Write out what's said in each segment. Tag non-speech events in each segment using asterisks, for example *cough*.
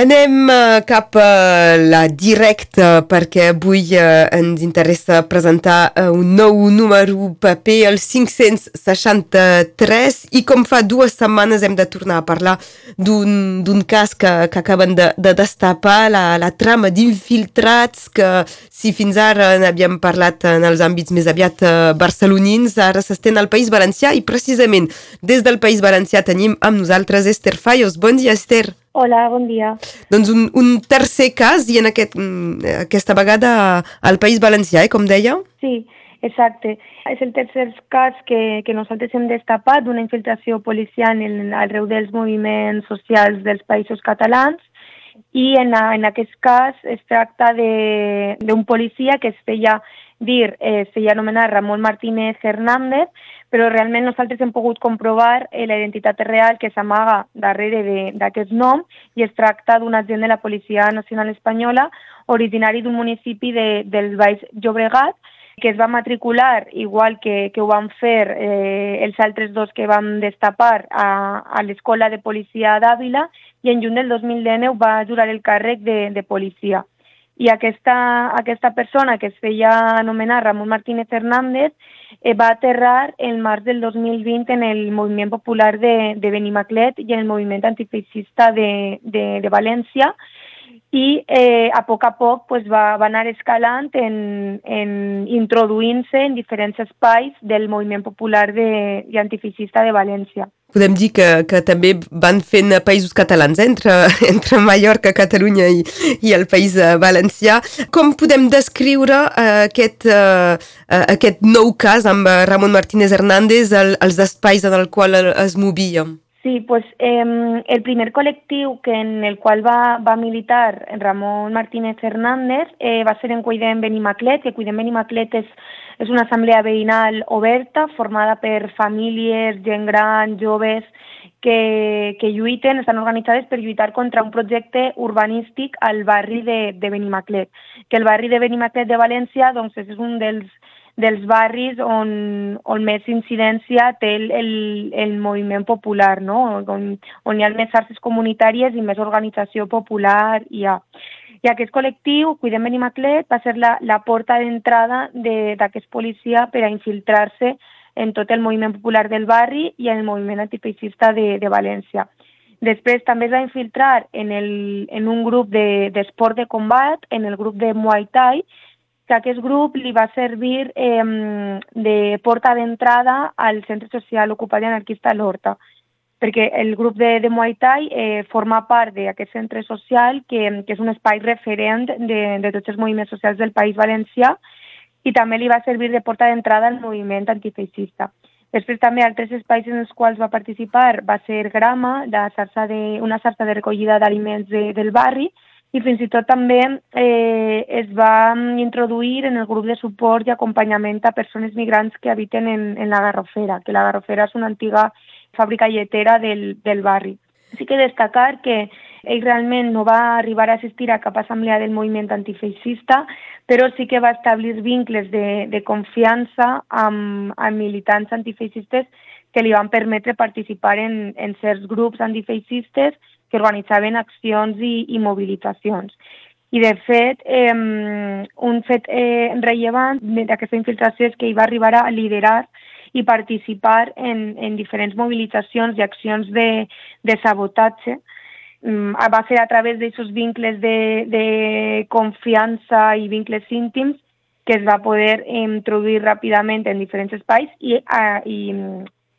Anem uh, cap a la directa perquè avui ens interessa presentar un nou número paper, el 563, i com fa dues setmanes hem de tornar a parlar d'un cas que, que acaben de, de destapar, la, la trama d'infiltrats, que si fins ara n'havíem parlat en els àmbits més aviat barcelonins, ara s'estén al País Valencià i precisament des del País Valencià tenim amb nosaltres Esther Fallos. Bon dia, Esther. Hola, bon dia. Doncs un, un tercer cas, i en aquest, mm, aquesta vegada al País Valencià, eh, com deia? Sí, exacte. És el tercer cas que, que nosaltres hem destapat d'una infiltració policial en, arreu dels moviments socials dels països catalans i en, en aquest cas es tracta d'un policia que es feia dir, eh, es feia anomenar Ramon Martínez Hernández, però realment nosaltres hem pogut comprovar eh, la identitat real que s'amaga darrere d'aquest nom i es tracta d'un agent de la Policia Nacional Espanyola originari d'un municipi de, del Baix Llobregat que es va matricular, igual que, que ho van fer eh, els altres dos que vam destapar a, a l'Escola de Policia d'Àvila i en juny del 2019 va jurar el càrrec de, de policia i aquesta, aquesta persona que es feia anomenar Ramon Martínez Hernández eh, va aterrar el març del 2020 en el moviment popular de, de Benimaclet i en el moviment antifeixista de, de, de València i eh, a poc a poc pues, va, va anar escalant en, en introduint-se en diferents espais del moviment popular de, i antifeixista de València podem dir que, que també van fent països catalans, eh? entre, *laughs* entre Mallorca, Catalunya i, i el País eh, Valencià. Com podem descriure uh, aquest, uh, uh, aquest nou cas amb Ramon Martínez Hernández, el, els espais en el qual es movíem? Sí, pues eh, el primer col·lectiu que en el qual va, va militar Ramon Martínez Hernández eh, va ser en Cuidem Benimaclet, que Cuidem Benimaclet és és una assemblea veïnal oberta formada per famílies, gent gran, joves, que, que lluiten, estan organitzades per lluitar contra un projecte urbanístic al barri de, de Benimaclet. Que el barri de Benimaclet de València doncs, és un dels, dels barris on, on més incidència té el, el, el moviment popular, no? on, on hi ha més xarxes comunitàries i més organització popular hi ha. I aquest col·lectiu, Cuidem Benimaclet, va ser la, la porta d'entrada d'aquest policia per a infiltrar-se en tot el moviment popular del barri i en el moviment antifeixista de, de València. Després també es va infiltrar en, el, en un grup d'esport de, de combat, en el grup de Muay Thai, que aquest grup li va servir eh, de porta d'entrada al centre social ocupat i anarquista L'Horta perquè el grup de, de Muay Thai eh, forma part d'aquest centre social que, que és un espai referent de, de tots els moviments socials del País Valencià i també li va servir de porta d'entrada al moviment antifeixista. Després també altres espais en els quals va participar va ser Grama, de xarxa de, una xarxa de recollida d'aliments de, del barri, i fins i tot també eh, es va introduir en el grup de suport i acompanyament a persones migrants que habiten en, en la Garrofera, que la Garrofera és una antiga fàbrica lletera del, del barri. Sí que destacar que ell realment no va arribar a assistir a cap assemblea del moviment antifeixista, però sí que va establir vincles de, de confiança amb, amb militants antifeixistes que li van permetre participar en, en certs grups antifeixistes que organitzaven accions i, i mobilitzacions. I, de fet, eh, un fet eh, rellevant d'aquesta infiltració és que ell va arribar a liderar i participar en, en diferents mobilitzacions i accions de, de sabotatge. Mm, va ser a través d'aquests vincles de, de confiança i vincles íntims que es va poder introduir ràpidament en diferents espais i, uh, i,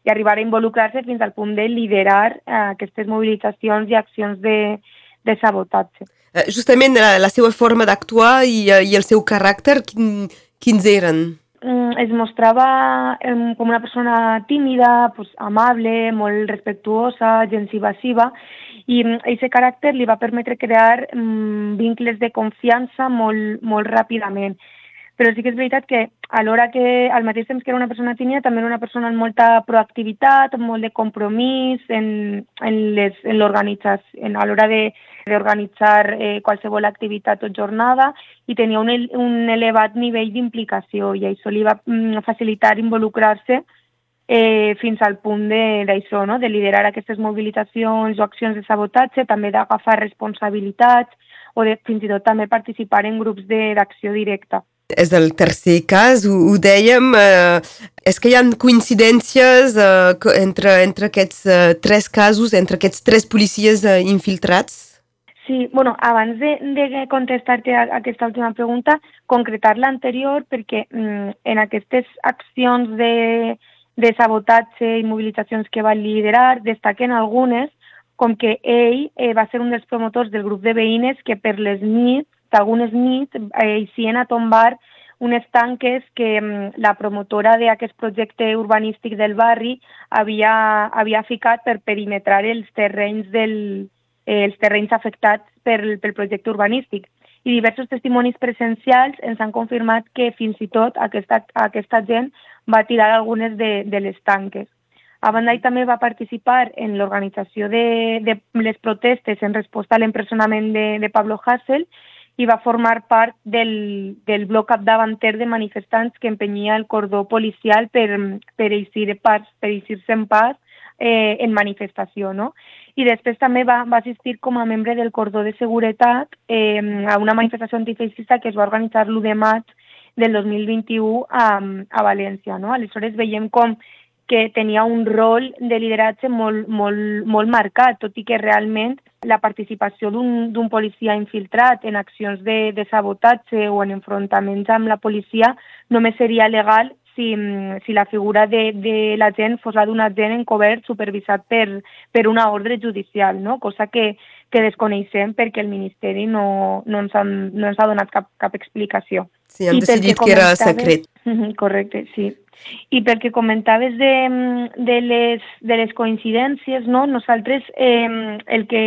i arribar a involucrar-se fins al punt de liderar uh, aquestes mobilitzacions i accions de, de sabotatge. Eh, justament la, la seva forma d'actuar i, i el seu caràcter, quin, quins eren? Mm, es mostrava com una persona tímida, pues, amable, molt respectuosa, gens evasiva, i aquest mm, caràcter li va permetre crear mm, vincles de confiança molt, molt ràpidament. Però sí que és veritat que alhora que al mateix temps que era una persona tímida, també era una persona amb molta proactivitat, amb molt de compromís en, en l'organització, a l'hora d'organitzar eh, qualsevol activitat o jornada i tenia un, un elevat nivell d'implicació i això li va mm, facilitar involucrar-se eh, fins al punt d'això, no? de liderar aquestes mobilitzacions o accions de sabotatge, també d'agafar responsabilitats o de fins i tot també participar en grups d'acció directa. És el tercer cas, ho, ho dèiem, eh, és que hi ha coincidències eh, entre, entre aquests eh, tres casos, entre aquests tres policies eh, infiltrats? Sí, bueno, abans de, de contestar-te a aquesta última pregunta, concretar l'anterior, perquè mm, en aquestes accions de, de sabotatge i mobilitzacions que va liderar, destaquen algunes, com que ell eh, va ser un dels promotors del grup de veïnes que per les nits, algunes nits, eh, eixien a tombar unes tanques que mm, la promotora d'aquest projecte urbanístic del barri havia, havia ficat per perimetrar els terrenys, del, eh, els terrenys afectats pel, pel projecte urbanístic. I diversos testimonis presencials ens han confirmat que fins i tot aquesta, aquesta gent va tirar algunes de, de les tanques. A banda, també va participar en l'organització de, de les protestes en resposta a l'empresonament de, de Pablo Hassel i va formar part del, del bloc capdavanter de manifestants que empenyia el cordó policial per, per eixir eixir-se en pas eh, en manifestació, no? I després també va, va assistir com a membre del cordó de seguretat eh, a una manifestació antifeixista que es va organitzar l'1 de maig del 2021 a, a València. No? Aleshores veiem com que tenia un rol de lideratge molt, molt, molt marcat, tot i que realment la participació d'un policia infiltrat en accions de, de sabotatge o en enfrontaments amb la policia només seria legal si, si la figura de, de l'agent fos la d'un agent encobert supervisat per, per una ordre judicial, no? cosa que, que desconeixem perquè el Ministeri no, no, ens, han, no ens ha donat cap, cap explicació. Sí, han I decidit que era secret. Correcte, sí. I perquè comentaves de, de, les, de les coincidències, no? nosaltres eh, el, que,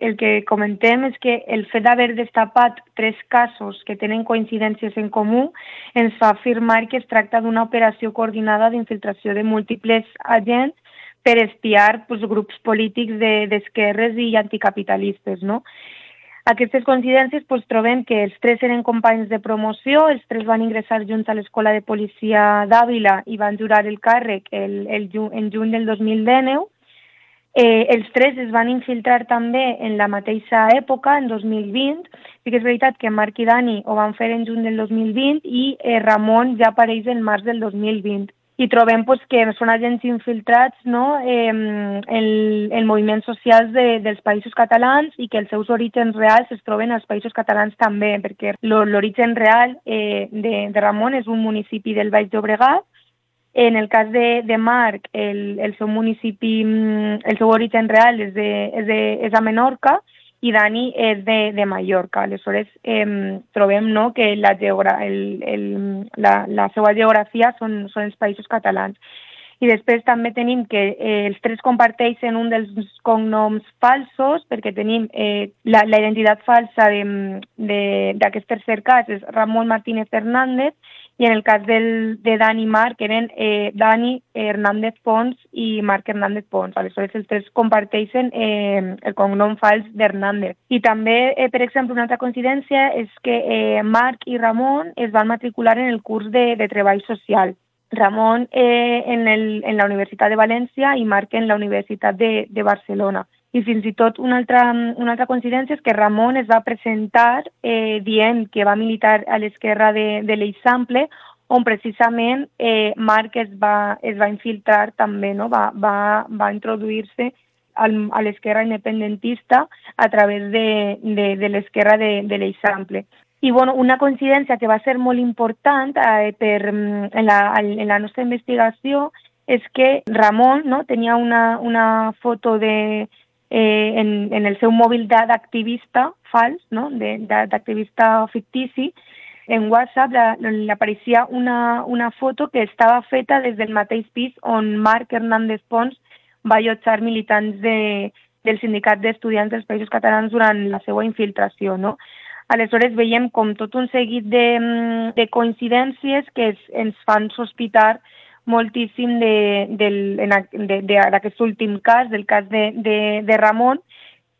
el que comentem és que el fet d'haver destapat tres casos que tenen coincidències en comú ens fa afirmar que es tracta d'una operació coordinada d'infiltració de múltiples agents per espiar pues, grups polítics d'esquerres de, i anticapitalistes. No? Aquestes coincidències pues, trobem que els tres eren companys de promoció, els tres van ingressar junts a l'Escola de Policia d'Àvila i van jurar el càrrec el, el, en juny del 2019. Eh, els tres es van infiltrar també en la mateixa època, en 2020. Sí que és veritat que Marc i Dani ho van fer en juny del 2020 i eh, Ramon ja apareix en març del 2020 i trobem pues, que són agents infiltrats no? eh, en, en moviments socials de, dels països catalans i que els seus orígens reals es troben als països catalans també, perquè l'origen real eh, de, de Ramon és un municipi del Baix Llobregat, en el cas de, de Marc, el, el seu municipi, mm, el seu origen real és, de, és, de, és a Menorca, i Dani és de, de Mallorca. Aleshores, eh, trobem no, que la, geogra el, el, la, la seva geografia són, són els països catalans. I després també tenim que eh, els tres comparteixen un dels cognoms falsos, perquè tenim eh, la, la identitat falsa d'aquest tercer cas, és Ramon Martínez Fernández, i en el cas del, de Dani i Marc eren eh, Dani Hernández Pons i Marc Hernández Pons. Aleshores, els tres comparteixen eh, el cognom fals d'Hernández. I també, eh, per exemple, una altra coincidència és que eh, Marc i Ramon es van matricular en el curs de, de treball social. Ramon eh, en, el, en la Universitat de València i Marc en la Universitat de, de Barcelona. I fins i tot una altra, una altra coincidència és que Ramon es va presentar eh, dient que va militar a l'esquerra de, de l'Eixample, on precisament eh, Marc es va, es va infiltrar també, no? va, va, va introduir-se a l'esquerra independentista a través de, de, de l'esquerra de, de l'Eixample. I bueno, una coincidència que va ser molt important eh, per, en, la, en la nostra investigació és que Ramon no, tenia una, una foto de, eh, en, en el seu mòbil d'activista fals, no? d'activista fictici, en WhatsApp li apareixia una, una foto que estava feta des del mateix pis on Marc Hernández Pons va allotjar militants de, del sindicat d'estudiants dels països catalans durant la seva infiltració. No? Aleshores veiem com tot un seguit de, mm, de coincidències que es, ens fan sospitar moltíssim d'aquest últim cas, del cas de, de, de Ramon,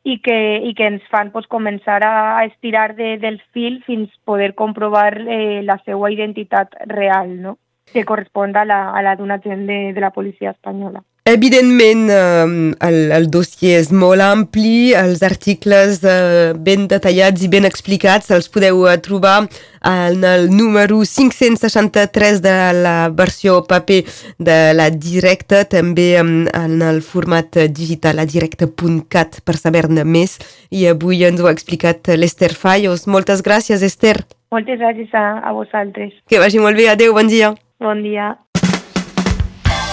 i que, i que ens fan pues, començar a estirar de, del fil fins poder comprovar eh, la seva identitat real, no? que correspon a la, a la d'un agent de, de la policia espanyola. Evidentment, eh, el, el dossier és molt ampli, els articles eh, ben detallats i ben explicats els podeu eh, trobar en el número 563 de la versió paper de la Directa, també en el format digital a directe.cat per saber-ne més. I avui ens ho ha explicat l'Ester Fallos. Moltes gràcies, Esther. Moltes gràcies a, a vosaltres. Que vagi molt bé. Adéu, bon dia. Bon dia